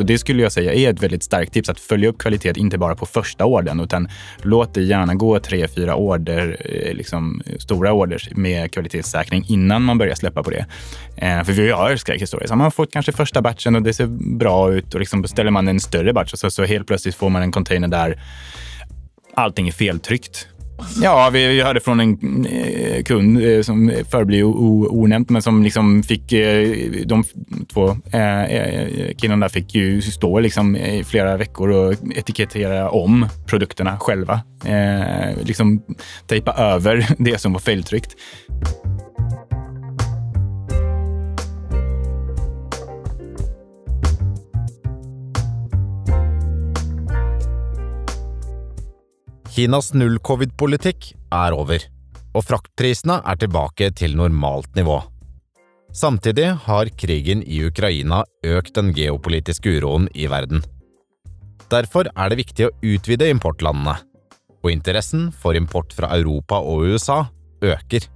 Och det skulle jag säga är ett väldigt starkt tips, att följa upp kvalitet inte bara på första ordern, utan låt det gärna gå tre, fyra order, eh, liksom stora orders med kvalitetssäkring innan man börjar släppa på det. Eh, för vi har skräckhistorier. Så har fått kanske första batchen och det ser bra ut och liksom beställer man en större batch och så, så helt plötsligt får man en container där allting är feltryckt Ja, vi, vi hörde från en eh, kund eh, som förblir onämnt, men som liksom fick... Eh, de två eh, eh, killarna fick ju stå liksom i flera veckor och etikettera om produkterna själva. Eh, liksom tejpa över det som var feltryckt. Kinas null-covid-politikk er over, og fraktprisene er tilbake til normalt nivå. Samtidig har krigen i Ukraina økt den geopolitiske uroen i verden. Derfor er det viktig å utvide importlandene, og interessen for import fra Europa og USA øker.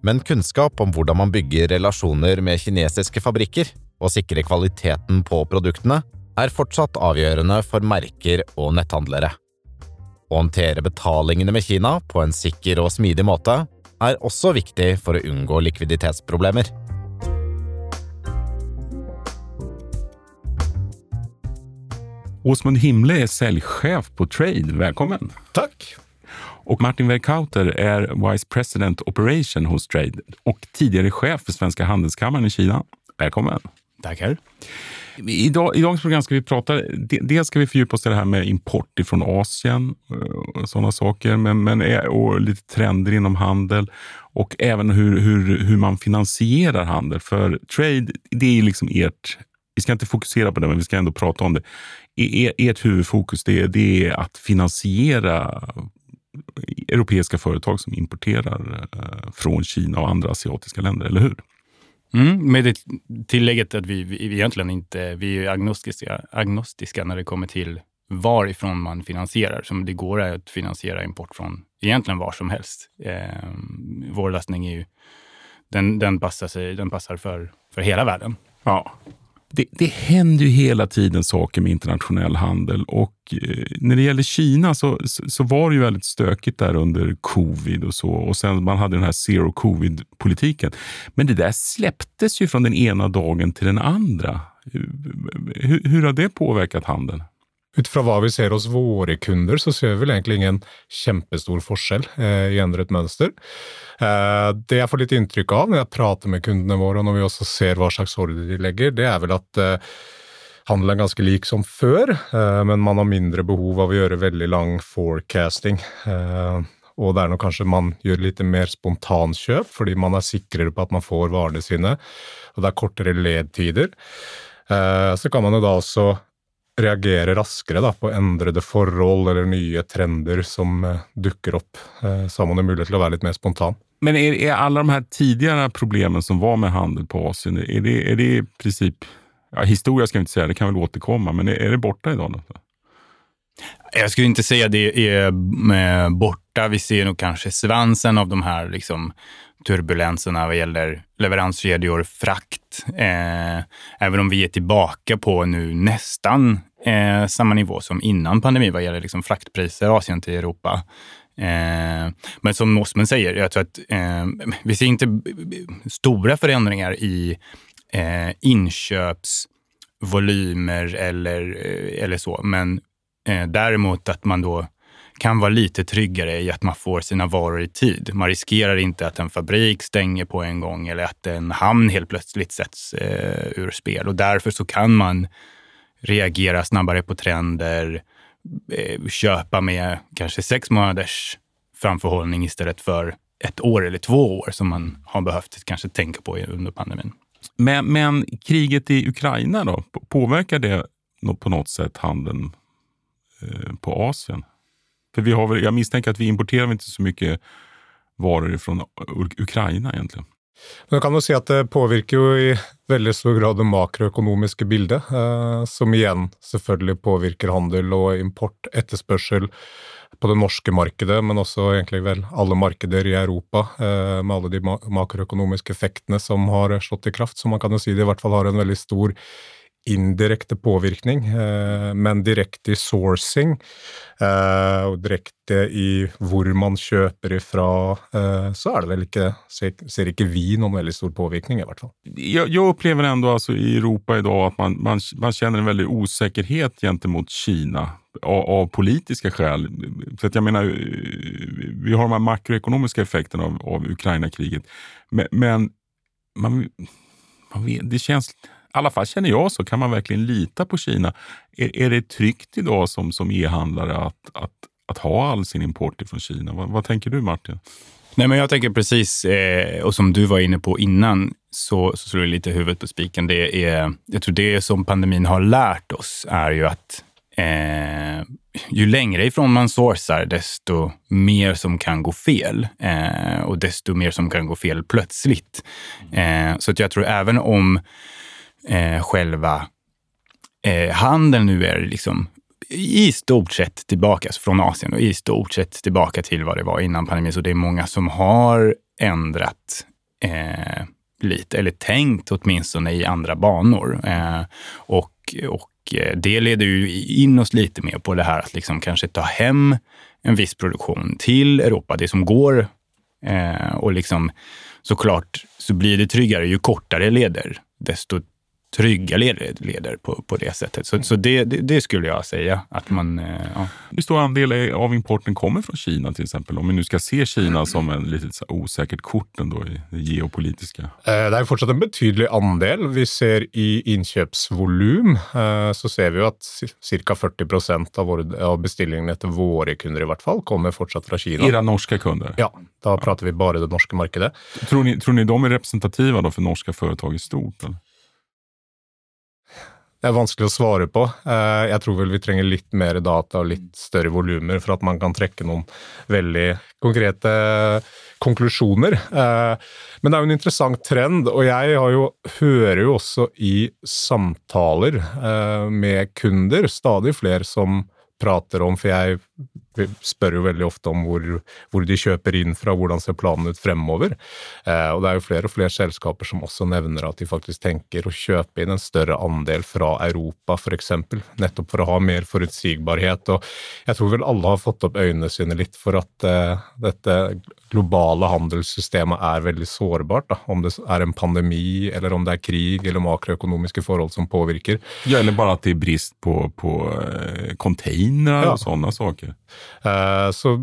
Men kunnskap om hvordan man bygger relasjoner med kinesiske fabrikker og sikrer kvaliteten på produktene, er fortsatt avgjørende for merker og netthandlere. Å håndtere betalingene med Kina på en sikker og smidig måte er også viktig for å unngå likviditetsproblemer. Åsmund Himle är säljchef på Trade. Välkommen! Tack! Och Martin Werkauter är Vice President Operation hos Trade och tidigare chef för Svenska Handelskammaren i Kina. Välkommen! Tackar! dag, I dagens program ska vi prata, dels ska vi fördjupa oss i det här med import ifrån Asien eh, och sådana saker, men, men, eh, och lite trender inom handel och även hur, hur, hur man finansierar handel. För trade, det är liksom ert, vi ska inte fokusera på det, men vi ska ändå prata om det. Er, ert huvudfokus det är, det är att finansiera europeiska företag som importerar eh, från Kina och andra asiatiska länder, eller hur? Mm, med det tillägget att vi, vi, egentligen inte vi är agnostiska, agnostiska när det kommer till varifrån man finansierar. Som det går att finansiera import från egentligen var som helst. Eh, vår lösning är ju, den, den passar, sig, den passar för, för hela världen. Ja det, det händer ju hela tiden saker med internationell handel och eh, när det gäller Kina så, så, så, var det ju väldigt stökigt där under covid och så och sen man hade den här zero covid-politiken. Men det där släpptes ju från den ena dagen till den andra. Hur, hur har det påverkat handeln? Utifrån vad vi ser hos våra kunder så ser vi väl egentligen ingen jättestor skillnad eh, i ändrat mönster. Eh, det jag får lite intryck av när jag pratar med kunderna våra och när vi också ser vad slags order de lägger, det är väl att eh, handeln är ganska lik som förr, eh, men man har mindre behov av att göra väldigt lång forecasting. Eh, och där nog kanske man gör lite mer spontanköp, för man är säkrare på att man får varorna sina. Och det är kortare ledtider. Eh, så kan man ju då också reagere raskere da, på endrede forhold eller nye trender som eh, dukker opp. Eh, så har man jo mulighet til å være litt mer spontan. Men är, är alla de här tidigare problemen som var med handel på Asien, är det, är det i princip, ja, historia ska jag inte säga, det kan väl återkomma, men är, är det borta idag? Då? Jag skulle inte säga det är eh, borta. Vi ser nog kanske svansen av de här liksom, turbulenserna vad gäller leveranskedjor, frakt. Eh, även om vi är tillbaka på nu nästan eh, samma nivå som innan pandemin vad gäller liksom fraktpriser Asien till Europa. Eh, men som Osman säger, jag tror att eh, vi ser inte stora förändringar i eh, inköpsvolymer eller, eh, eller så. Men eh, däremot att man då kan vara lite tryggare i att man får sina varor i tid. Man riskerar inte att en fabrik stänger på en gång eller att en hamn helt plötsligt sätts eh, ur spel. Och därför så kan man reagera snabbare på trender, eh, köpa med kanske sex månaders framförhållning istället för ett år eller två år som man har behövt kanske tänka på under pandemin. Men, men kriget i Ukraina då, påverkar det på något sätt handeln eh, på Asien? För vi har, jag misstänker att vi importerar inte så mycket varor från Ukraina egentligen. Men kan man säga att det påverkar ju i väldigt stor grad det makroekonomiska bildet, eh, som igen selvfølgelig påverkar handel och import, efterfrågan på det norska marknaden, men också egentligen väl alla marknader i Europa, eh, med alla de makroekonomiska effekterna som har slått i kraft. Så man kan ju säga det i alla fall har en väldigt stor indirekte påvirkning, eh, men direkte i sourcing eh, og direkte i hvor man kjøper ifra, eh, så er det vel ikke, ser ikke vi någon väldigt stor påvirkning i hvert fall. Jag, jeg upplever ändå alltså i Europa idag att man, man, man känner en väldig osäkerhet gentemot Kina av, av, politiska skäl. Så att jag menar, vi har de här makroekonomiska effekterna av, av Ukraina-kriget. Men, men man, man vet, det känns alla fall känner jag så. Kan man verkligen lita på Kina? Är, är det tryggt idag som, som e-handlare att, att, att ha all sin import från Kina? Vad, vad tänker du Martin? Nej, men jag tänker precis, eh, och som du var inne på innan, så, så slår det lite huvudet på spiken. Det är, jag tror det som pandemin har lärt oss är ju att eh, ju längre ifrån man sourcar, desto mer som kan gå fel. Eh, och desto mer som kan gå fel plötsligt. Eh, så att jag tror även om eh, själva eh, handeln nu är liksom i stort sett tillbaka alltså från Asien och i stort sett tillbaka till vad det var innan pandemin. Så det är många som har ändrat eh, lite, eller tänkt åtminstone i andra banor. Eh, och, och eh, det leder ju in oss lite mer på det här att liksom kanske ta hem en viss produktion till Europa, det som går. Eh, och liksom såklart så blir det tryggare ju kortare leder, desto trygga leder på, på det sättet. Så, så det, det, det, skulle jag säga. att man... Eh, ja. Hur stor andel av importen kommer från Kina till exempel? Om vi nu ska se Kina som en lite osäkert kort ändå i det geopolitiska. Eh, det är fortsatt en betydlig andel. Vi ser i inköpsvolym eh, så ser vi att cirka 40 procent av, av beställningarna till våra kunder i vart fall kommer fortsatt från Kina. Era norska kunder? Ja, då pratar vi bara det norska marknaden. Tror ni, tror ni de är representativa då för norska företag i stort? Eller? Det er vanskelig å svare på. Eh, jeg tror vel vi trenger litt mer data og litt større volumer for at man kan trekke noen veldig konkrete konklusjoner. Eh, men det er jo en interessant trend, og jeg jo, hører jo også i samtaler eh, med kunder stadig flere som prater om, for jeg vi spør jo veldig ofte om hvor, hvor, de kjøper inn fra, hvordan ser planen ut fremover. Eh, og det er jo flere og flere selskaper som også nevner at de faktisk tenker å kjøpe inn en større andel fra Europa, f.eks. Nettopp for å ha mer forutsigbarhet. Og jeg tror vel alle har fått opp øynene sine litt for at eh, dette globale handelssystemet er veldig sårbart. Da. Om det er en pandemi, eller om det er krig eller makroøkonomiske forhold som påvirker. Ja, eller bare at det er brist på, på eh, containere ja. og sånne saker. Eh, så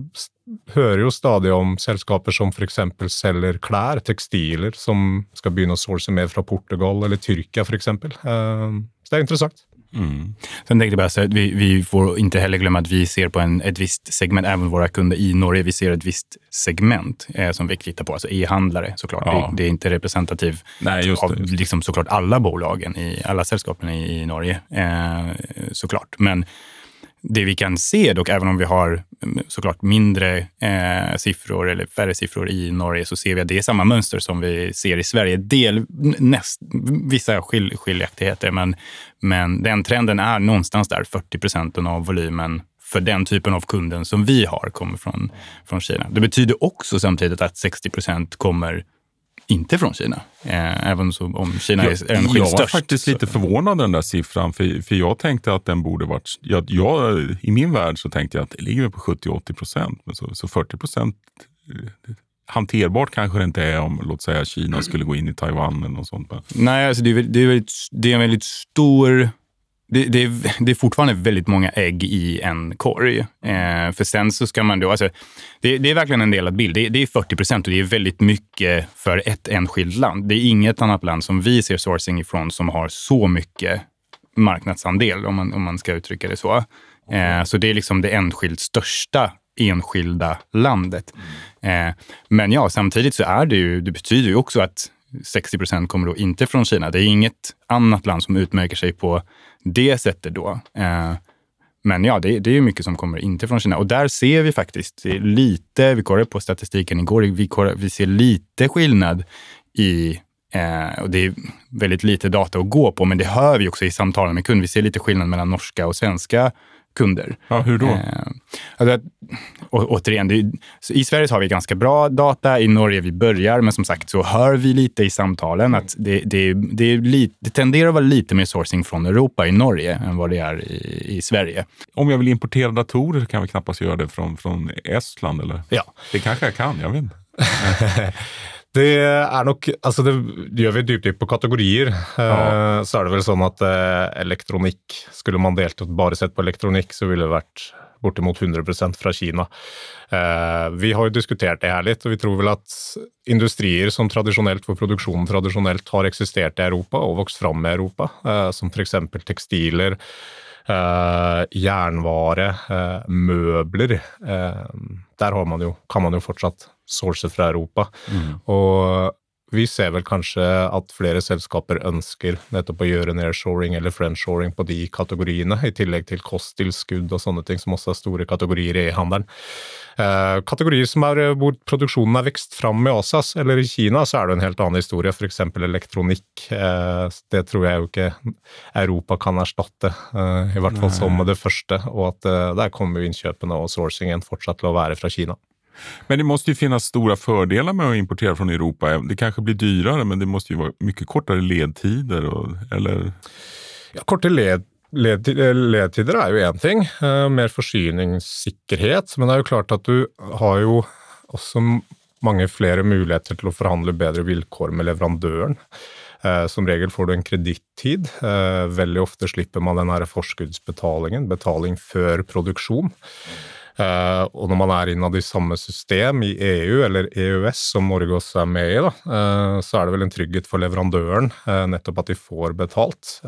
hører jo stadig om selskaper som f.eks. selger klær, tekstiler, som skal begynne å source mer fra Portugal eller Tyrkia f.eks. Eh, så det er interessant. Mm. Sen tänkte jag bara säga att vi, vi, får inte heller glömma att vi ser på en, ett visst segment, även våra kunder i Norge, vi ser ett visst segment eh, som vi tittar på, alltså e-handlare såklart. Ja. Det, det, är inte representativt av liksom, såklart alla bolagen, i alla sällskapen i, i Norge eh, såklart. Men det vi kan se dock, även om vi har mm, såklart mindre eh, siffror eller färre siffror i Norge, så ser vi att det är samma mönster som vi ser i Sverige. Del, näst, vissa skil, skiljaktigheter, men, men den trenden är någonstans där 40 procenten av volymen för den typen av kunden som vi har kommer från, från Kina. Det betyder också samtidigt att 60 procent kommer inte från Kina. Eh, även om Kina jag, är energin störst. Jag var faktiskt lite förvånad den där siffran, för, för jag tänkte att den borde varit... Jag, jag, I min värld så tänkte jag att det ligger på 70-80 procent, men så, så 40 procent eh, hanterbart kanske det inte är om låt säga Kina skulle gå in i Taiwan eller något sånt. Nej, alltså det, är, det, är, det är en väldigt stor det, det, är, det är fortfarande väldigt många ägg i en korg. Eh, för sen så ska man då... Alltså, det, det är verkligen en delad bild. Det, det är 40 procent och det är väldigt mycket för ett enskilt land. Det är inget annat land som vi ser sourcing ifrån som har så mycket marknadsandel, om man, om man ska uttrycka det så. Eh, så det är liksom det enskilt största enskilda landet. Eh, men ja, samtidigt så är det ju, det betyder ju också att 60 procent kommer då inte från Kina. Det är inget annat land som utmärker sig på det sättet då. Eh, men ja, det, det är mycket som kommer inte från Kina. Och där ser vi faktiskt lite, vi kollade på statistiken igår, vi, kollade, vi ser lite skillnad i Eh, och det är väldigt lite data att gå på, men det hör vi också i samtalen med kund. Vi ser lite skillnad mellan norska och svenska kunder. Ja, hur då? Eh, alltså, å, återigen, det, i Sverige har vi ganska bra data, i Norge vi börjar, men som sagt så hör vi lite i samtalen att det, det, det, är lite, det tenderar att vara lite mer sourcing från Europa i Norge än vad det är i, i Sverige. Om jag vill importera datorer kan vi knappast göra det från, från Estland, eller? Ja. Det kanske jag kan, jag vet inte. Det er nok Altså, det gjør vi dypdykk på kategorier. Ja. Eh, så er det vel sånn at eh, elektronikk Skulle man delt ut bare sett på elektronikk, så ville det vært bortimot 100% fra Kina. Eh, vi har jo diskutert det her litt, og vi tror vel at industrier som tradisjonelt, hvor produksjonen tradisjonelt har eksistert i Europa og vokst fram i Europa, som f.eks. tekstiler, jernvare, møbler Der man jo, kan man jo fortsatt source fra Europa. Mm. Og vi ser vel kanskje at flere selskaper ønsker nettopp å gjøre nearshoring eller friendshoring på de kategoriene, i tillegg til kosttilskudd og sånne ting, som også er store kategorier i handelen. Eh, kategorier som er hvor produksjonen er vekst fram i Asias, eller i Kina, så er det en helt annen historie, f.eks. elektronikk. Eh, det tror jeg jo ikke Europa kan erstatte, eh, i hvert fall som det første, og at eh, der kommer innkjøpene og sourcingen fortsatt til å være fra Kina. Men det måste ju finnas stora fördelar med att importera från Europa. Det kanske blir dyrare, men det måste ju vara mycket kortare ledtider. Och, eller? Ja, kortare led, led, ledtider är ju en ting. Uh, mer forsyningssikkerhet. Men det är ju klart att du har ju också många fler möjligheter till att förhandla bättre villkor med leverantören. Uh, eh, som regel får du en kredittid. Uh, ofta slipper man den här forskningsbetalningen, betalning för produktion. Uh, og når man er innad i samme system i EU eller EØS, som Norge også er med i, da, uh, så er det vel en trygghet for leverandøren uh, nettopp at de får betalt.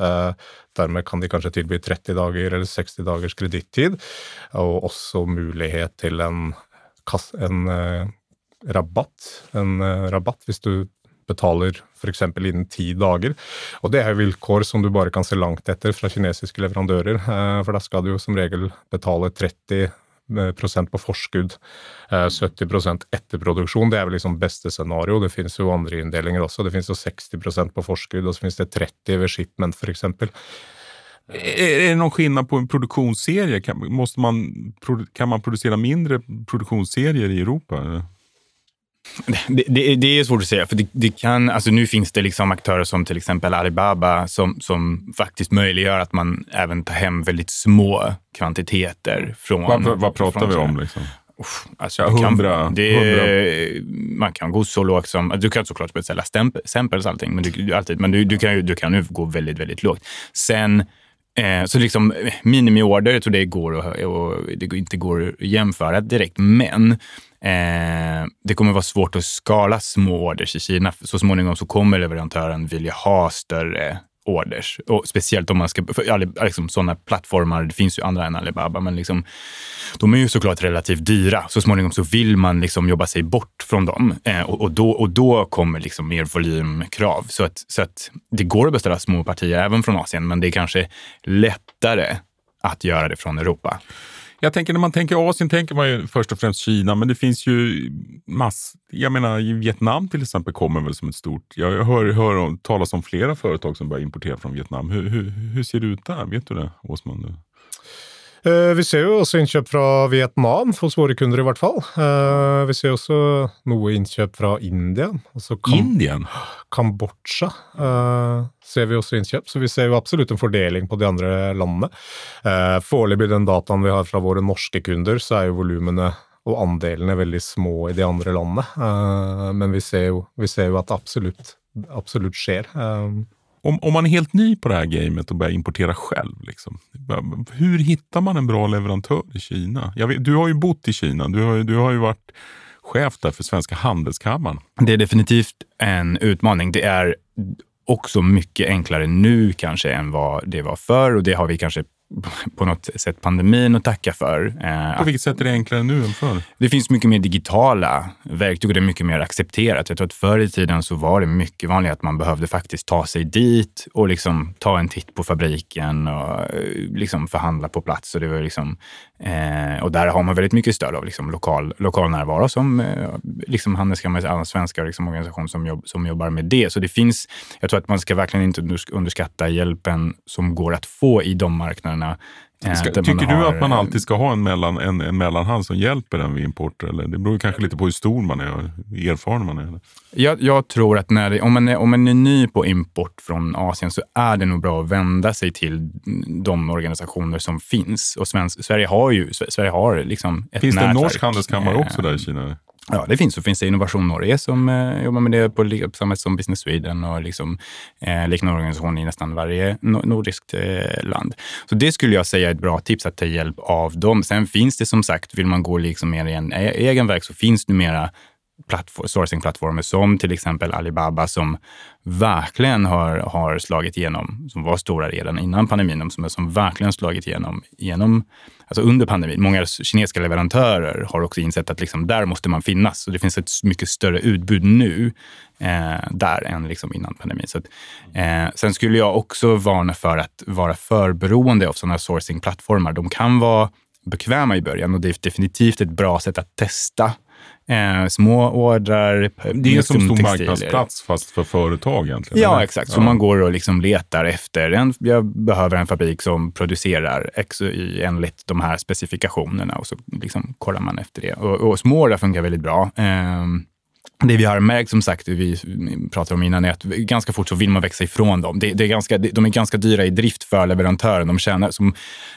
dermed kan de kanskje tilby 30 dager eller 60 dagers kredittid, og også mulighet til en, en rabatt. En rabatt hvis du betaler f.eks. innen ti dager. Og det er vilkår som du bare kan se langt etter fra kinesiske leverandører, for da skal du jo som regel betale 30 på forskudd, eh, 70 procent etter. Det er vel liksom beste scenario. Det finnes jo andre inndelinger også. Det finnes jo 60% på forskudd, og så finnes det 30 ved shipment f.eks. Är det någon skillnad på en produktionsserie? Kan, måste man, kan man producera mindre produktionsserier i Europa? Det, det, det, är svårt att säga, för det, det, kan, alltså nu finns det liksom aktörer som till exempel Alibaba som, som faktiskt möjliggör att man även tar hem väldigt små kvantiteter. från... Vad, vad pratar från, vi om? Liksom? Alltså, ja, 100, kan, det, Man kan gå så lågt som... Du kan såklart beställa stämpels och allting, men, du, alltid, men du, du, kan ju, du kan ju gå väldigt, väldigt lågt. Sen Eh, så liksom eh, minimiorder, jag tror det går och, och det inte går att jämföra direkt. Men eh, det kommer vara svårt att skala små orders i Kina. Så småningom så kommer leverantören vilja ha större orders. Och speciellt om man ska, för liksom, sådana plattformar, det finns ju andra än Alibaba, men liksom, de är ju såklart relativt dyra. Så småningom så vill man liksom jobba sig bort från dem eh, och, och, då, och då kommer liksom mer volymkrav. Så att, så att det går att beställa små partier även från Asien, men det är kanske lättare att göra det från Europa. Jag tänker när man tänker Asien tänker man ju först och främst Kina, men det finns ju mass... Jag menar Vietnam till exempel kommer väl som ett stort... Jag hör, hör talas om flera företag som börjar importera från Vietnam. Hur, hur, hur ser det ut där? Vet du det, Åsman? Eh, vi ser jo også innkjøp fra Vietnam, hos våre kunder i hvert fall. Eh, vi ser også noe innkjøp fra India. Altså Kam Indien? Kambodsja uh, ser vi også innkjøp, så vi ser jo absolutt en fordeling på de andre landene. Foreløpig den dataen vi har fra våre norske kunder, så er jo volumene og andelene veldig små i de andre landene. Men vi ser, jo, vi ser jo at det absolutt, absolutt skjer. Om, om man är helt ny på det här gamet och börjar importera själv, liksom, hur hittar man en bra leverantör i Kina? Vet, du har ju bott i Kina. Du har, du har ju varit chef där för Svenska Handelskammaren. Det är definitivt en utmaning. Det är också mycket enklare nu kanske än vad det var förr och det har vi kanske på något sätt pandemin att tacka för. Eh, på vilket sätt är det enklare nu än förr? Det finns mycket mer digitala verktyg och det är mycket mer accepterat. Jag tror att förr i tiden så var det mycket vanligt att man behövde faktiskt ta sig dit och liksom ta en titt på fabriken och eh, liksom förhandla på plats. Och, det var liksom, eh, och där har man väldigt mycket stöd av liksom lokal, lokal närvaro som eh, liksom Handelskammaren, alla svenska liksom organisation som, jobb, som jobbar med det. Så det finns, jag tror att man ska verkligen inte underskatta hjälpen som går att få i de marknaderna Ska, tycker du har, att man alltid ska ha en, mellan, en, en mellanhand som hjälper en vid import? Eller? Det beror kanske lite på hur stor man är och hur erfaren man är. Jag, jag tror att när det, om, man är, om man är ny på import från Asien så är det nog bra att vända sig till de organisationer som finns. Och Svensk, Sverige har ju Sverige har liksom ett Finns det en nätverk. norsk handelskammare också Eh, där i Kina? Ja, det finns. Så finns det Innovation Norge som eh, jobbar med det på, på samma sätt som Business Sweden och liksom, eh, liknande organisationer i nästan varje no- nordiskt eh, land. Så det skulle jag säga är ett bra tips att ta hjälp av dem. Sen finns det som sagt, vill man gå liksom mer i en e- egen väg så finns det sourcingplattformar som till exempel Alibaba som verkligen har, har slagit igenom, som var stora redan innan pandemin, som, som verkligen slagit igenom, igenom alltså under pandemin. Många kinesiska leverantörer har också insett att liksom där måste man finnas. Så det finns ett mycket större utbud nu eh, där än liksom innan pandemin. Så att, eh, sen skulle jag också varna för att vara för beroende av sådana sourcingplattformar. De kan vara bekväma i början och det är definitivt ett bra sätt att testa Eh, små ordrar. Det är som stor marknadsplats fast för företag egentligen. Ja, eller? exakt. Så man går och liksom letar efter en, jag behöver en fabrik som producerar X y enligt de här specifikationerna och så liksom kollar man efter det. Och, och små ordrar funkar väldigt bra. Ehm, det vi har märkt, som sagt, vi pratade om innan, är att ganska fort så vill man växa ifrån dem. Det, det är ganska, de är ganska dyra i drift för leverantören. De tjänar, som,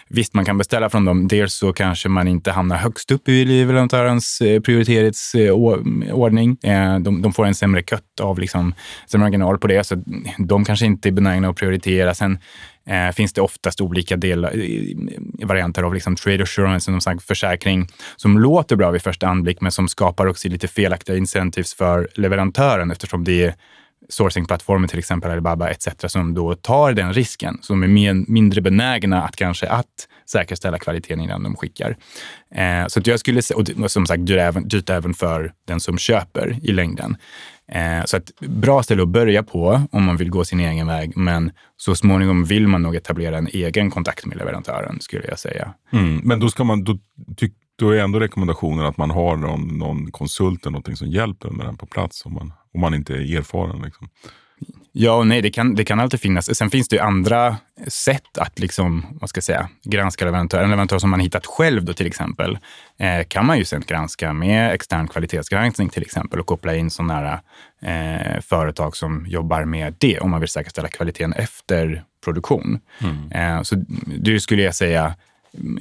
visst, man kan beställa från dem. Dels så kanske man inte hamnar högst upp i leverantörens eh, prioriteringsordning. Eh, eh, de, de får en sämre kött av liksom, sämre marginal på det, så de kanske inte är benägna att prioritera. Sen eh, finns det oftast olika delar, varianter av liksom trade assurance, som sagt, försäkring, som låter bra vid första anblick, men som skapar också lite felaktiga incentives för leverantören eftersom det är sourcingplattformen till exempel Alibaba etc. som då tar den risken, som är mer, mindre benägna att kanske att säkerställa kvaliteten innan de skickar. Eh, så att jag skulle säga, och som sagt dyrt även, dyrt även för den som köper i längden. Eh, så att bra ställe att börja på om man vill gå sin egen väg, men så småningom vill man nog etablera en egen kontakt med leverantören, skulle jag säga. Mm, men då, ska man, då, tycker då är ändå rekommendationen att man har någon, någon konsult eller någonting som hjälper med den på plats om man, om man inte är erfaren. Liksom. Ja och nej, det kan, det kan alltid finnas. Sen finns det ju andra sätt att liksom, vad ska jag säga, granska leverantörer. En leverantör som man hittat själv då till exempel, eh, kan man ju sen granska med extern kvalitetsgranskning till exempel och koppla in sådana här eh, företag som jobbar med det om man vill säkerställa kvaliteten efter produktion. Eh, så det skulle jag säga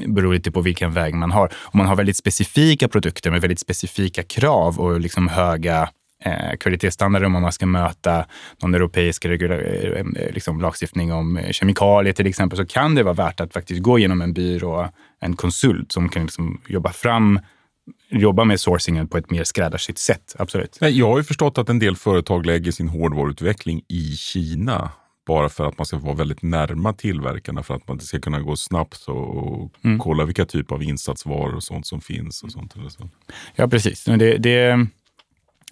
beror lite på vilken väg man har. Om man har väldigt specifika produkter med väldigt specifika krav och liksom höga eh, kvalitetsstandarder om man ska möta någon europeisk regula- eh, liksom lagstiftning om eh, kemikalier till exempel, så kan det vara värt att faktiskt gå genom en byrå, en konsult som kan liksom jobba fram jobba med sourcingen på ett mer skräddarsytt sätt. Absolut. Jag har ju förstått att en del företag lägger sin hårdvaruutveckling i Kina bara för att man ska vara väldigt närma tillverkarna för att man ska kunna gå snabbt och Mm. kolla vilka typer av insatsvaror och sånt som finns. och sånt. Eller så. Ja, precis. Men Det, det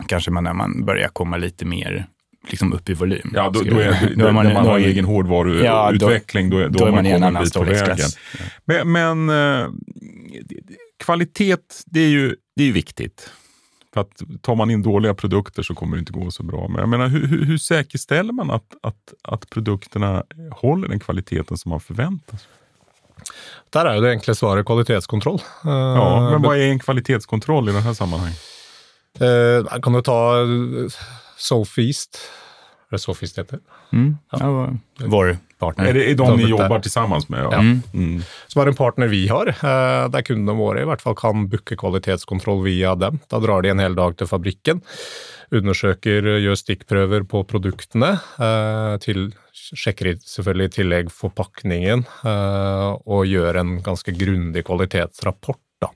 kanske man när man börjar komma lite mer liksom upp i volym. Ja, då, då är, då, man- när man då har är- egen hårdvaruutveckling, då, då, då är man i en annan bit på vägen. storleksklass. Men, men eh, kvalitet, det är ju det är viktigt. För att tar man in dåliga produkter så kommer det inte gå så bra. Men jag menar, hur, hur, hur säkerställer man att, att, att produkterna håller den kvaliteten som man förväntar sig? Er jo det enkle svaret kvalitetskontroll. Eh, Ja, men vad är en kvalitetskontroll i det här sammanhanget? eh, kan du ta eh, Sofeast? Er det Sofeast det heter? Mm. Ja, vår partner. Är det är de ni jobbar där. tillsammans med? Ja. Mm. Mm. Som er en partner vi har, eh, der kundene våre i hvert fall kan booke kvalitetskontroll via dem. Da drar de en hel dag til fabrikken, undersøker, gjør stikkprøver på produktene, eh, til, sjekker i- selvfølgelig i tillegg forpakningen, eh, og gjør en ganske grundig kvalitetsrapport. Da.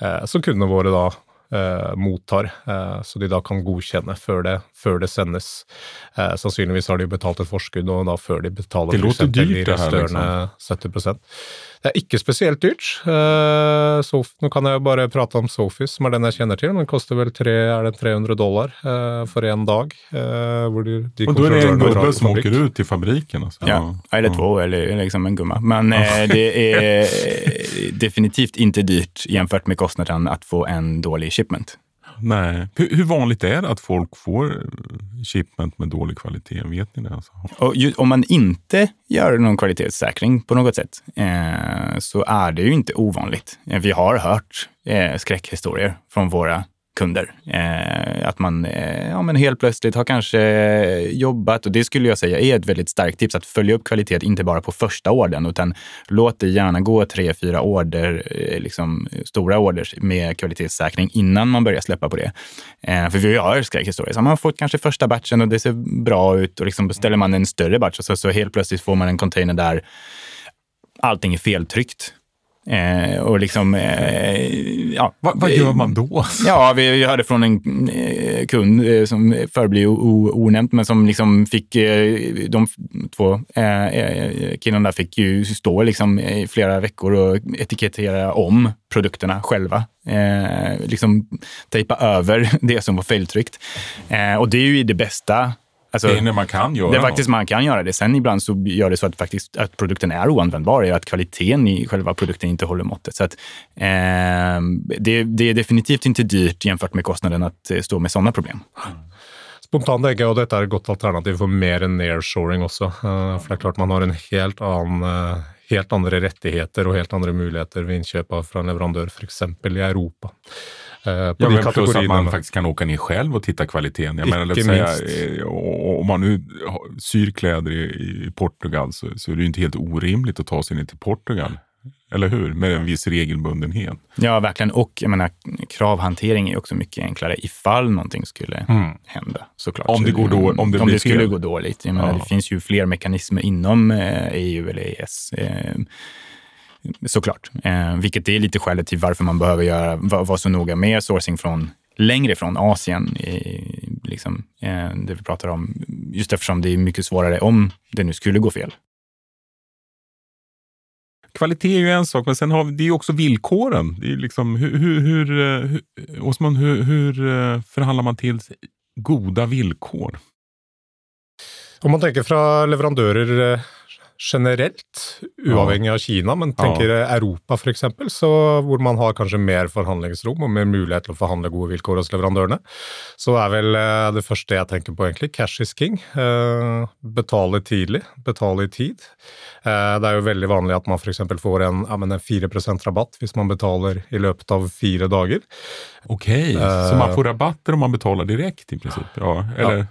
Eh, som kundene våre da eh, mottar, eh, så de da kan godkjenne før det, før det sendes. Eh, sannsynligvis har de betalt et forskudd, og da før de betaler Det låter dyrt, de det her, resterende 70 Det er ikke spesielt dyrt. Eh, Sof nå kan jeg jo bare prate om Sofis, som er den jeg kjenner til. Den koster vel tre, er det 300 dollar eh, for én dag. eh, hvor de, de Och då är det en gubbe som åker ut till fabriken? Alltså. Ja, eller två, eller liksom en gumma. Men det är definitivt inte dyrt jämfört med kostnaden att få en dålig shipment. Nej. Hur, hur, vanligt är det att folk får eh, shipment med dålig kvalitet? Vet ni det? Alltså? Och ju, om man inte gör någon kvalitetssäkring på något sätt eh, så är det ju inte ovanligt. Eh, vi har hört eh, skräckhistorier från våra kunder. Eh, att man eh, ja, men helt plötsligt har kanske eh, jobbat, och det skulle jag säga är ett väldigt starkt tips, att följa upp kvalitet, inte bara på första ordern, utan låt det gärna gå tre, fyra order, eh, liksom, stora orders med kvalitetssäkring innan man börjar släppa på det. Eh, för vi har skräckhistorier. Så har man fått kanske första batchen och det ser bra ut och liksom beställer man en större batch och så, så helt plötsligt får man en container där allting är feltryckt. Eh, och liksom, eh, ja. Va, vad gör man då? Ja, vi, vi hörde från en eh, kund eh, som förblir onämnt, men som liksom fick, eh, de två eh, killarna fick ju stå liksom i flera veckor och etikettera om produkterna själva. liksom tejpa över det som var feltryckt. och det är ju det bästa Alltså, det är när man kan göra det. är faktiskt man kan göra det. Sen ibland så gör det så att, faktiskt, att produkten är oanvändbar, är att kvaliteten i själva produkten inte håller måttet. Så att, eh, det, det, är definitivt inte dyrt jämfört med kostnaden att eh, stå med sådana problem. Spontant tenker jeg at dette er et godt alternativ for mer enn nearshoring også. Uh, for det er klart man har en helt annen uh, helt andre rettigheter og helt andre muligheter ved innkjøp fra en leverandør, f.eks. i Europa. Eh, ja, men plus att man faktiskt kan åka ner själv och titta kvaliteten. Jag menar, säga, eh, om man nu syr kläder i, i Portugal så, så, är det ju inte helt orimligt att ta sig ner till Portugal. Eller hur? Med en viss regelbundenhet. Ja, verkligen. Och jag menar, kravhantering är också mycket enklare ifall någonting skulle mm. hända. Såklart. Om det, går då, om det, om det skulle gå dåligt. Jag menar, ja. Det finns ju fler mekanismer inom EU eh, e eller EES. Såklart. Eh, vilket är lite skälet till varför man behöver göra, vara så noga med sourcing från längre från Asien, i, liksom, eh, det vi pratar om. Just eftersom det är mycket svårare om det nu skulle gå fel. Kvalitet är ju en sak, men sen har vi, det är också villkoren. Det är liksom, hur, hur, hur, eh, hur, Osman, hur, hur eh, förhandlar man till goda villkor? Om man tänker från leverantörer eh, generelt, uavhengig av Kina, men tenker ja. Europa f.eks., hvor man har kanskje mer forhandlingsrom og mer mulighet til å forhandle gode vilkår hos leverandørene, så er vel eh, det første jeg tenker på, egentlig, cash is king. Eh, betale tidlig, betale i tid. Eh, det er jo veldig vanlig at man f.eks. får en, ja, en 4 rabatt hvis man betaler i løpet av fire dager. Ok, så man får rabatter om man betaler direkte, i prinsipp? Ja, eller? Ja.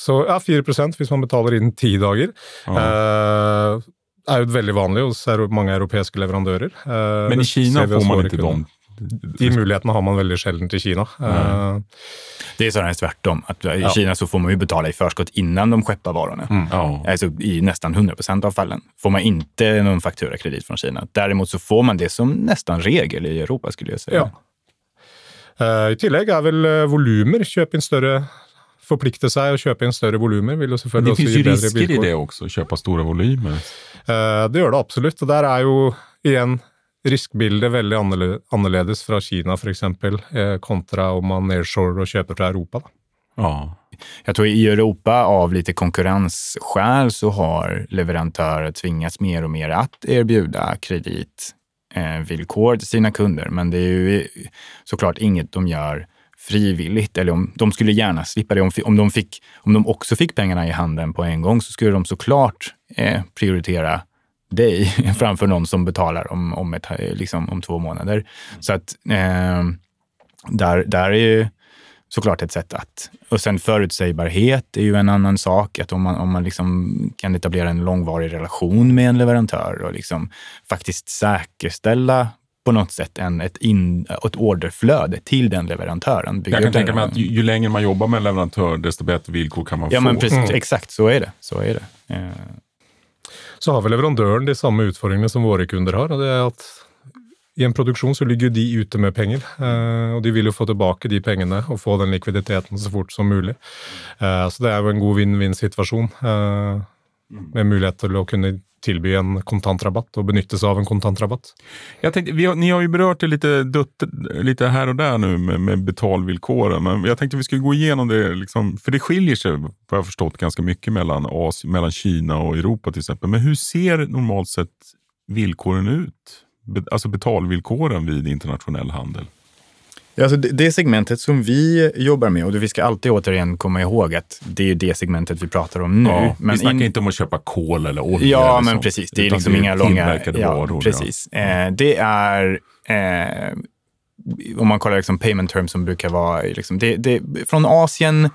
Så ja, 4 hvis man betaler innen ti dager. Ja. Uh, er jo veldig vanlig hos mange europeiske leverandører. Uh, Men i Kina får man inte de de muligheterna har man väldigt sällan i Kina. Mm. Det är snarare tvärtom. Att I ja. Kina så får man ju betala i förskott innan de skeppar varorna. Mm. Ja. Alltså, I nästan 100 procent av fallen får man inte någon fakturakredit från Kina. Däremot så får man det som nästan regel i Europa skulle jag säga. Ja. Uh, I tillägg är väl volumer. Köp in större förplikta sig och köpa in större volymer. Ju Men det finns ju risker i det också, köpa stora volymer. Uh, det gör det absolut. Och där är ju igen riskbildet väldigt annorlunda från Kina för exempel, eh, kontra om man nearshore och köper från Europa. Ja. Jag tror i Europa av lite konkurrensskäl så har leverantörer tvingats mer och mer att erbjuda kreditvillkor till sina kunder. Men det är ju såklart inget de gör frivilligt eller om de skulle gärna slippa det. Om, om, de, fick, om de också fick pengarna i handen på en gång så skulle de såklart eh, prioritera dig framför någon som betalar om, om, ett, eh, liksom, om två månader. Så att eh, där, där är ju såklart ett sätt att... Och sen förutsägbarhet är ju en annan sak. Att om man, om man liksom kan etablera en långvarig relation med en leverantör och liksom faktiskt säkerställa på något sätt en, ett, in, ett orderflöde till den leverantören. Jag kan tänka mig att ju, ju, längre man jobbar med en leverantör, desto bättre villkor kan man ja, få. Men precis, mm. Exakt, så är det. Så är det. Eh. Så har väl leverantören de samma utfordringene som våra kunder har. och det är att i en produktion så ligger de ute med pengar eh, och de vill ju få tillbaka de pengarna och få den likviditeten så fort som möjligt. Eh, så det är ju en god win-win situation eh, med möjlighet till att kunna tillby en kontantrabatt och benytta sig av en kontantrabatt. Jag tänkte, vi har, ni har ju berört det lite, dutt, lite här och där nu med, med betalvillkoren, men jag tänkte vi skulle gå igenom det, liksom, för det skiljer sig vad jag förstått ganska mycket mellan, Asien, mellan Kina och Europa till exempel. Men hur ser normalt sett villkoren ut? Be, alltså betalvillkoren vid internationell handel? Alltså det, det segmentet som vi jobbar med, och vi ska alltid återigen komma ihåg att det är det segmentet vi pratar om nu. Ja, men vi snackar in- inte om att köpa kol eller olja. Ja, eller men sånt, precis. Det är utan liksom inga långa... Ja, varor. precis. Eh, det är... Eh, om man kollar liksom payment terms som brukar vara... Liksom, det, det, från Asien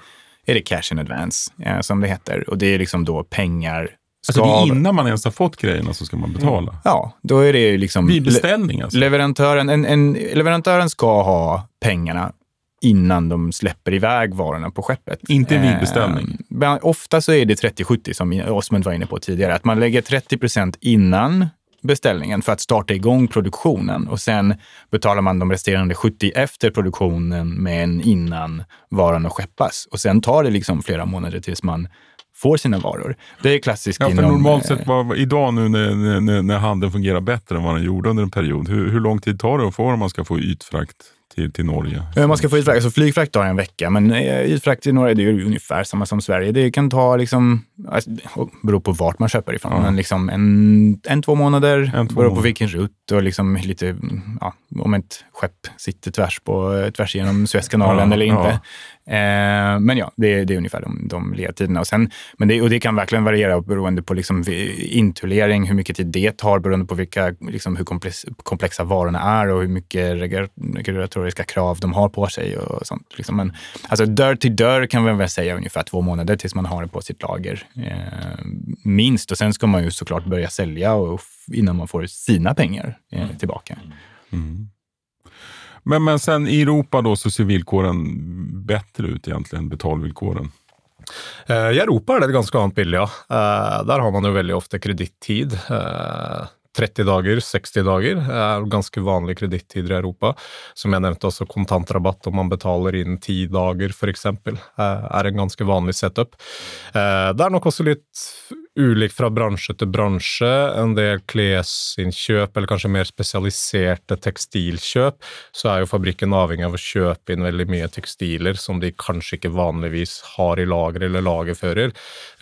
är det cash in advance, eh, som det heter. Och det är liksom då pengar... Alltså det är innan man ens har fått grejerna så ska man betala. Ja, då är det ju liksom... Vid beställning alltså. Leverantören, en, en, leverantören ska ha pengarna innan de släpper iväg varorna på skeppet. Inte vid Eh, beställning. men ofta så är det 30-70 som Osmund var inne på tidigare. Att man lägger 30 procent innan beställningen för att starta igång produktionen och sen betalar man de resterande 70 efter produktionen men innan varan har skeppas. Och sen tar det liksom flera månader tills man får sina varor. Det är klassiskt Ja, för inom... normalt eh, sett, vad, idag nu när, när, när handeln fungerar bättre än vad den gjorde under en period, hur, hur lång tid tar det att få om man ska få ytfrakt till, till Norge? Eh, Man ska få ytfrakt, alltså flygfrakt tar en vecka, men eh, ytfrakt i Norge det är ungefär samma som Sverige. Det kan ta, liksom, alltså, beror på vart man köper ifrån, Ja. men liksom en, en, två månader. En, två beror på vilken rutt och liksom lite, ja, om ett skepp sitter tvärs, på, tvärs igenom Suezkanalen Ja, eller inte. Eh, men ja, det, det är ungefär de, de ledtiderna. Och, sen, men det, och det kan verkligen variera beroende på liksom vi- intullering, hur mycket tid det tar, beroende på vilka, liksom, hur komplex, komplexa varorna är och hur mycket reg- regulatoriska krav de har på sig. och sånt. Liksom. Men, alltså, dörr till dörr kan man väl säga ungefär två månader tills man har det på sitt lager. Eh, minst. Och sen ska man ju såklart börja sälja och, innan man får sina pengar eh, tillbaka. Men, men sen i Europa då så ser villkoren bättre ut egentligen, betalvillkoren. Eh, I Europa är det ganska ganske annet bilde, ja. Eh, Der har man jo veldig ofte kredittid. Eh, 30 dager, 60 dager er ganske vanlige kredittider i Europa. Som jeg nevnte, også kontantrabatt om man betaler in 10 dager, f.eks., er en ganske vanlig setup. Det er nok også litt ulik fra bransje til bransje. En del klesinnkjøp, eller kanskje mer spesialiserte tekstilkjøp, så er jo fabrikken avhengig av å kjøpe inn veldig mye tekstiler som de kanskje ikke vanligvis har i lager eller lagerfører.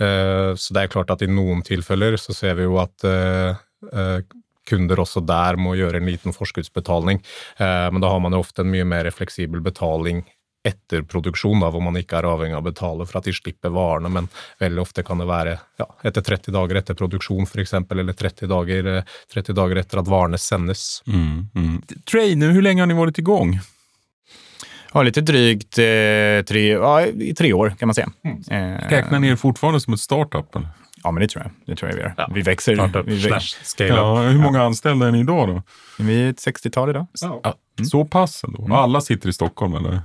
Eh, så det er klart at i noen tilfeller så ser vi jo at eh, eh, kunder også der må gjøre en liten forskuddsbetaling. Men da har man jo ofte en mye mer fleksibel betaling etter produksjon, da, hvor man ikke er avhengig av å betale for at de slipper varene, men veldig ofte kan det være ja, etter 30 dager etter produksjon f.eks., eller 30 dager, eh, 30 dager etter at varene sendes. Mm. Trainer, hur länge har ni varit igång? Ja, lite drygt eh, tre, ja, i tre år kan man säga. Eh, Räknar ni er fortfarande som ett startup? Eller? Ja, men det tror jag. Det tror jag vi gör. Ja. Vi växer. Startup Vi, slash växer. scale up. Ja, hur många anställda är ni idag då? vi är ett 60-tal idag. Ja, Så pass ändå? Alla sitter i Stockholm eller?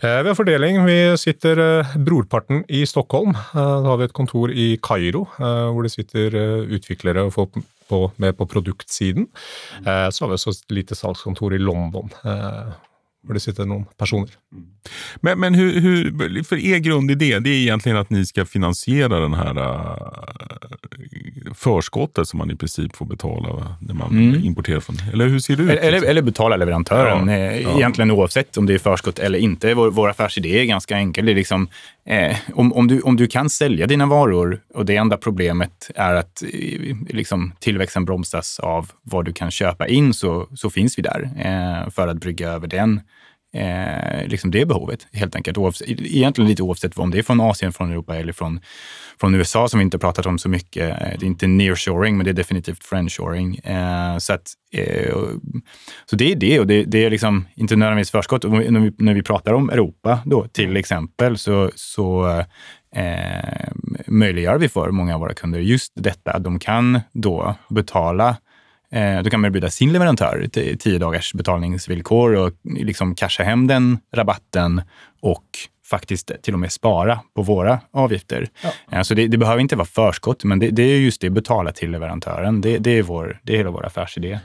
Eh, Vi har fordeling. Vi sitter eh, brorparten i Stockholm. Eh, Da har vi et kontor i Kairo, hvor det sitter utviklere og folk på, med på produktsiden. Eh, Så har vi også et lite salgskontor i London, hvor det sitter noen personer. Men, men hur, hur, för er grundidé, det är egentligen att ni ska finansiera den här uh, förskottet som man i princip får betala när man Mm. importerar från... Eller hur ser det ut? Eller, eller, eller betala leverantören, Ja, eh, ja. egentligen oavsett om det är förskott eller inte. Vår, vår affärsidé är ganska enkel. Det är liksom, eh, om, om, du, om du kan sälja dina varor och det enda problemet är att eh, liksom, tillväxten bromsas av vad du kan köpa in så, så finns vi där eh, för att brygga över den eh, liksom det behovet helt enkelt. Oavsett, egentligen lite oavsett om det är från Asien, från Europa eller från, från USA som vi inte pratat om så mycket. Eh, det är inte nearshoring, men det är definitivt friendshoring. Eh, så, att, eh, så det är det och det, det är liksom inte nödvändigtvis förskott. Och När vi, när vi pratar om Europa då till exempel så, så eh, möjliggör vi för många av våra kunder just detta. De kan då betala då kan man erbjuda sin leverantör tio dagars betalningsvillkor och liksom casha hem den rabatten och faktiskt till och med spara på våra avgifter. Eh, Så det, det behöver inte vara förskott, men det, det är just det, betala till leverantören. Det, det, är, vår, det är hela vår affärsidé.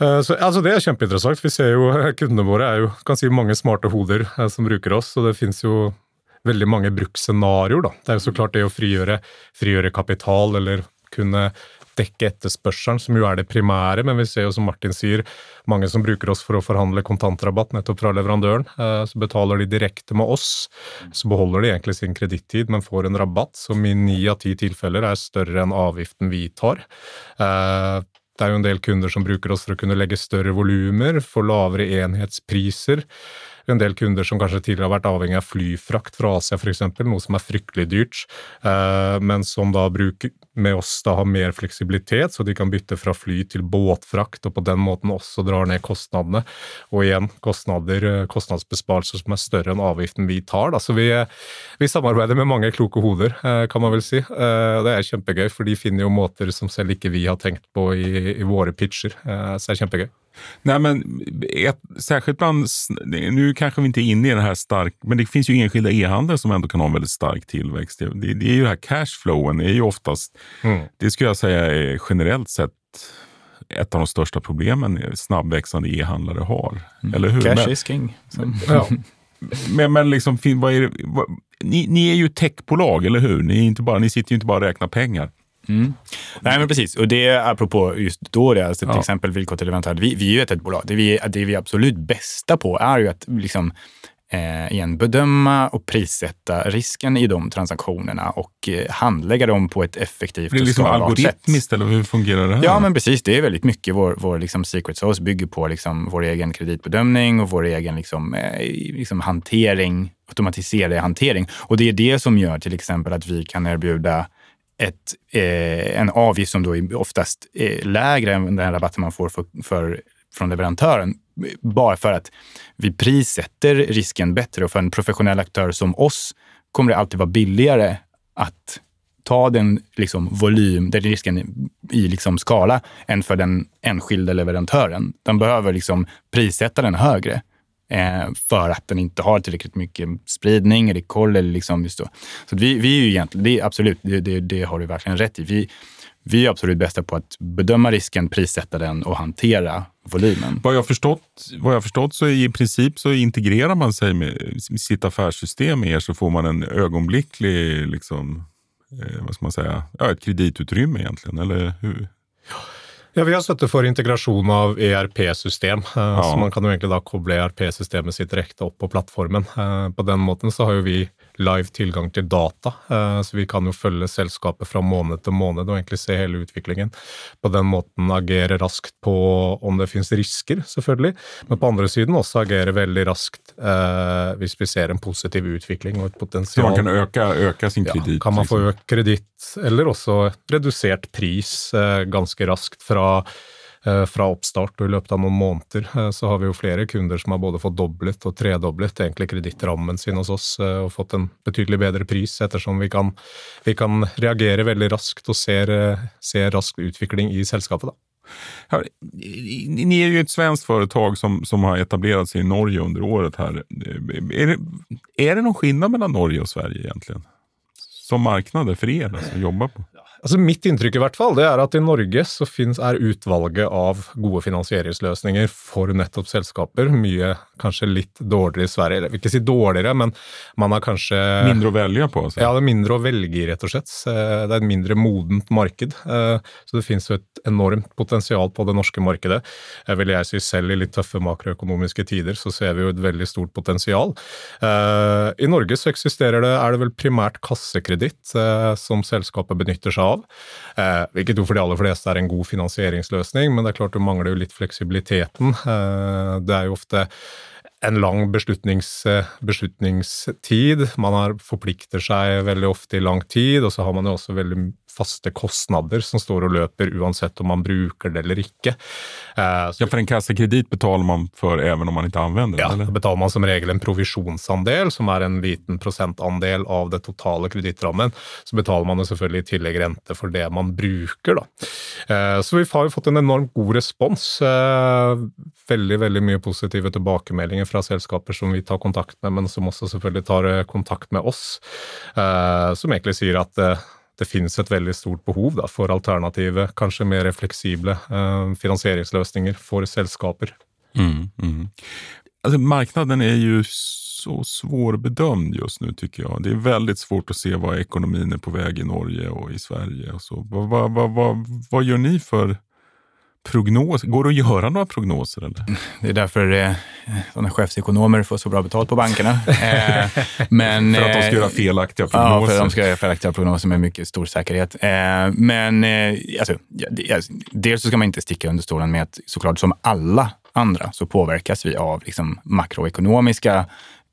Eh, Så, altså det er kjempeinteressant. Vi ser jo eh, Kundene våre er jo kan si, mange smarte hoder eh, som bruker oss, og det finnes jo veldig mange bruksscenarioer. da. Det er jo så klart det å frigjøre, frigjøre kapital eller kunne dekke etterspørselen, som jo er det primære. Men vi ser jo, som Martin sier, mange som bruker oss for å forhandle kontantrabatt nettopp fra leverandøren. Eh, så betaler de direkte med oss. Så beholder de egentlig sin kredittid, men får en rabatt som i ni av ti tilfeller er større enn avgiften vi tar. Eh, det är ju en del kunder som bruker oss för att kunna lägga större volymer, få lavere enhetspriser en del kunder som kanske tidigare har varit avhengig av flyfrakt från Asia f.eks., exempel, något som är fryktelig dyrt, eh, men som da bruker, med oss da har mer flexibilitet så de kan byta från fly till båtfrakt och på den måten också drar ner kostnaderna. Och igen, kostnader, eh, kostnadsbesparelser som är större än avgiften vi tar. Da. Så vi, vi samarbetar med många kloka huvuden eh, kan man väl säga. Det är jättekul för de finner jo måter som selv inte vi har tänkt på i, i våra pitcher. Så det är jättekul. Nej, men ett, särskilt bland, nu kanske vi inte är inne i det här stark, men det finns ju enskilda e-handlare som ändå kan ha en väldigt stark tillväxt. Det, det är ju det här cashflowen, är ju oftast, mm. det skulle jag säga är generellt sett ett av de största problemen snabbväxande e-handlare har. Mm. Eller hur? Cash men, is king. Ja. men, men liksom, vad är det, vad, ni, ni, är ju techbolag, eller hur? Ni, är inte bara, ni sitter ju inte bara och räknar pengar. Mm. Nej, men precis. Och det är apropå just då, det, alltså till ja. exempel villkor till leverantör. Vi, vi är ju ett, ett bolag. Det vi, det vi är absolut bästa på är ju att liksom, eh, igen, bedöma och prissätta risken i de transaktionerna och eh, handlägga dem på ett effektivt det är liksom algoritmiskt eller hur fungerar det här? Ja, men precis. Det är väldigt mycket vår, vår liksom secret sauce bygger på liksom vår egen kreditbedömning och vår egen liksom, eh, liksom hantering, automatiserad hantering. Och det är det som gör till exempel att vi kan erbjuda ett, eh, en avgift som då är oftast är lägre än den rabatten man får för, för, från leverantören. Bara för att vi prissätter risken bättre och för en professionell aktör som oss kommer det alltid vara billigare att ta den liksom, volym, den risken i liksom, skala än för den enskilda leverantören. Den behöver liksom, prissätta den högre Eh, för att den inte har tillräckligt mycket spridning eller koll. Eller liksom just då. Så vi, vi är ju egentligen, det är absolut, det, det, det har du verkligen rätt i. Vi, vi är absolut bästa på att bedöma risken, prissätta den och hantera volymen. Vad jag förstått, vad jag förstått så i princip så integrerar man sig med sitt affärssystem med er så får man en ögonblicklig, liksom, eh, vad ska man säga, ja, ett kreditutrymme egentligen, eller hur? Ja, Vi har støtte for integrasjon av ERP-system. Eh, ja. Så man kan jo egentlig da koble ERP-systemet sitt direkte opp på plattformen. Eh, på den måten så har jo vi live tilgang til data, eh, så vi kan jo følge selskapet fra måned til måned og egentlig se hele utviklingen. På den måten agere raskt på om det finnes risker, selvfølgelig, men på andre siden også agere veldig raskt eh, hvis vi ser en positiv utvikling og et potensial. Så man kan øke, øke sin kreditt? Ja, kan man få økt kreditt, eller også redusert pris eh, ganske raskt fra Eh, fra oppstart og i løpet av noen måneder eh, så har vi jo flere kunder som har både fått doblet og tredoblet egentlig kredittrammen sin hos oss eh, og fått en betydelig bedre pris, ettersom vi kan, vi kan reagere veldig raskt og ser, ser rask utvikling i selskapet. da. Ni är ju ett svenskt företag som, som har etablerat sig i Norge under året. här. Är det, är det någon skillnad mellan Norge och Sverige egentligen? Som marknader för er alltså, att jobba på? Altså Mitt inntrykk i hvert fall, det er at i Norge så finnes, er utvalget av gode finansieringsløsninger for nettopp selskaper mye kanskje litt dårligere i Sverige. Jeg vil ikke si dårligere, men man har kanskje Mindre å velge på? Altså. Ja, det er mindre å velge i, rett og slett. Det er et mindre modent marked. Eh, så det finnes jo et enormt potensial på det norske markedet. Vil jeg si selv i litt tøffe makroøkonomiske tider, så ser vi jo et veldig stort potensial. Eh, I Norge så eksisterer det, er det vel primært kassekreditt eh, som selskapet benytter seg av av. Eh, vilket jo for de aller fleste er en god finansieringsløsning, men det er klart du mangler jo litt fleksibiliteten. Eh, det er jo ofte en lang beslutnings, eh, beslutningstid. Man har, forplikter seg veldig ofte i lang tid, og så har man jo også veldig faste kostnader som står och löper oavsett om man brukar det eller inte. Eh, ja, för en kassekredit betalar man för även om man inte använder den? Ja, då betalar man som regel en provisionsandel som är en liten procentandel av det totala kreditrammen. Så betalar man selvfølgelig i tillegg rente för det man brukar. Då. Eh, så vi har ju fått en enormt god respons. Eh, väldigt, väldigt mycket positiva tillbakemeldinger från sällskaper som vi tar kontakt med, men som också selvfølgelig tar kontakt med oss. Som egentligen säger att det finns ett väldigt stort behov da, for alternative, kanske mer flexibla eh, finansieringsløsninger for selskaper. Mm, mm. Alltså, marknaden är ju så svårbedömd just nu tycker jag. Det är väldigt svårt att se vad ekonomin är på väg i Norge och i Sverige. Och så. Vad, vad, vad, vad, vad gör ni för prognos? Går det att göra några prognoser? Eller? Det är därför eh, sådana chefsekonomer får så bra betalt på bankerna. Eh, men, för att de ska göra eh, felaktiga prognoser? Ja, för att de ska göra felaktiga prognoser med mycket stor säkerhet. Eh, men eh, alltså, alltså, dels så ska man inte sticka under stolen med att såklart som alla andra så påverkas vi av liksom, makroekonomiska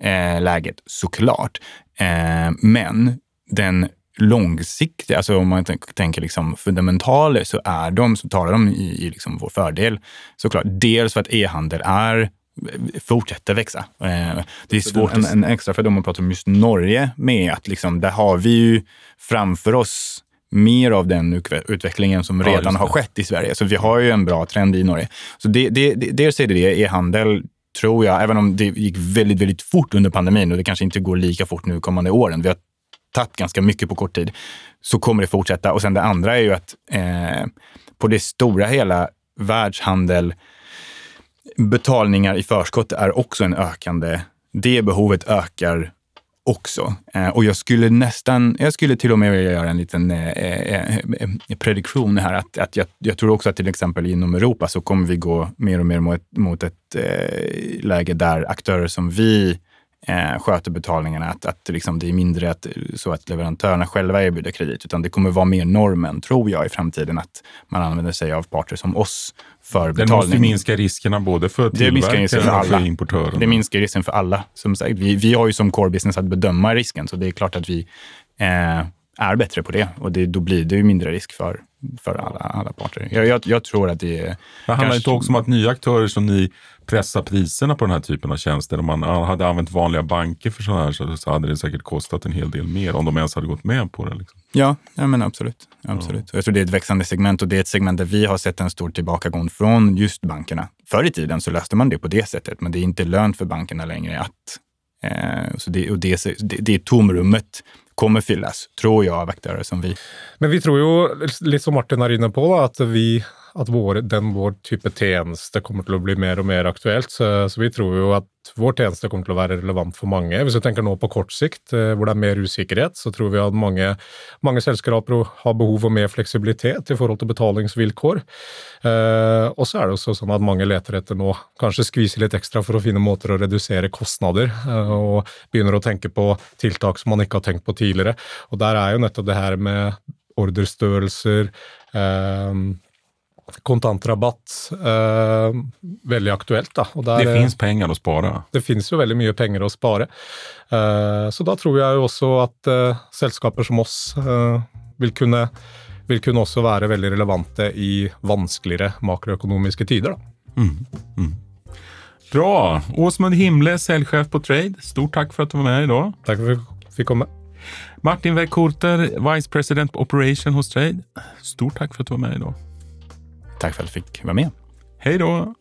eh, läget såklart. Eh, men den långsiktiga, alltså om man tänk- tänker liksom fundamentaler så är de, så talar de i, i liksom vår fördel såklart. Dels för att e-handel är fortsätter växa. Eh, Det är svårt, en, en extra för dem att prata om just Norge med att liksom, där har vi ju framför oss mer av den utve- utvecklingen som Ja, redan har skett i Sverige. Så vi har ju en bra trend i Norge. Så det, det, det, dels är det det, e-handel tror jag, även om det gick väldigt, väldigt fort under pandemin och det kanske inte går lika fort nu kommande åren. Vi har tagit ganska mycket på kort tid, så kommer det fortsätta. Och sen det andra är ju att eh, på det stora hela världshandel, betalningar i förskott är också en ökande, det behovet ökar också. Eh, och jag skulle nästan, jag skulle till och med vilja göra en liten eh, eh, eh prediktion här. Att, att jag, jag tror också att till exempel inom Europa så kommer vi gå mer och mer mot, mot ett eh, läge där aktörer som vi eh, sköter betalningarna. Att, att liksom det är mindre att, så att leverantörerna själva erbjuder kredit, utan det kommer vara mer normen, tror jag, i framtiden att man använder sig av parter som oss för Den betalning. måste minska riskerna både för tillverkaren och för importören. Det minskar risken för alla. Som sagt, vi, vi har ju som core business att bedöma risken, så det är klart att vi eh, är bättre på det. Och det, då blir det ju mindre risk för, för alla, alla parter. Jag, jag, jag tror att det är... Det handlar kanske- inte också om att nya aktörer som ni pressar priserna på den här typen av tjänster. Om man hade använt vanliga banker för sådana här så, så hade det säkert kostat en hel del mer om de ens hade gått med på det. Liksom. Ja, ja men absolut. absolut. Jag tror det är ett växande segment och det är ett segment där vi har sett en stor tillbakagång från just bankerna. Förr i tiden så löste man det på det sättet, men det är inte lönt för bankerna längre att... Eh, så det, och det, det, det tomrummet kommer fyllas, tror jag, av aktörer som vi. Men vi tror ju, lite som Martin är inne på, då, att vi, att vår, den vår type tjeneste kommer til å bli mer och mer aktuellt Så, så vi tror ju att vår tjeneste kommer til å være relevant för många. Hvis vi tänker nå på kort sikt, eh, hvor det er mer usikkerhet, så tror vi att många mange selskaper har behov av mer fleksibilitet i forhold til betalingsvilkår. Eh, och så är det också så att många leter efter nå kanskje skvise litt ekstra for å finne måter å redusere kostnader, eh, och börjar att tänka på tiltak som man inte har tänkt på tidigare. Och där är ju nettopp det här med orderstørrelser, eh, kontantrabatt, eh, veldig aktuelt. Da. Og der, Det finns pengar att spara. det finnes jo veldig mye penger å spare. Eh, så da tror jeg jo også at eh, selskaper som oss eh, vil, kunne, vil kunne også være veldig relevante i vanskeligere makroøkonomiske tider. Da. Bra! Åsmund Himle, säljchef på Trade. Stort tack för att du var med idag. Takk for at vi fikk komme. Martin Wäck-Kurter, Vice President Operation hos Trade. Stort tack för att du var med idag. Tack för att jag fick vara med. Hej då!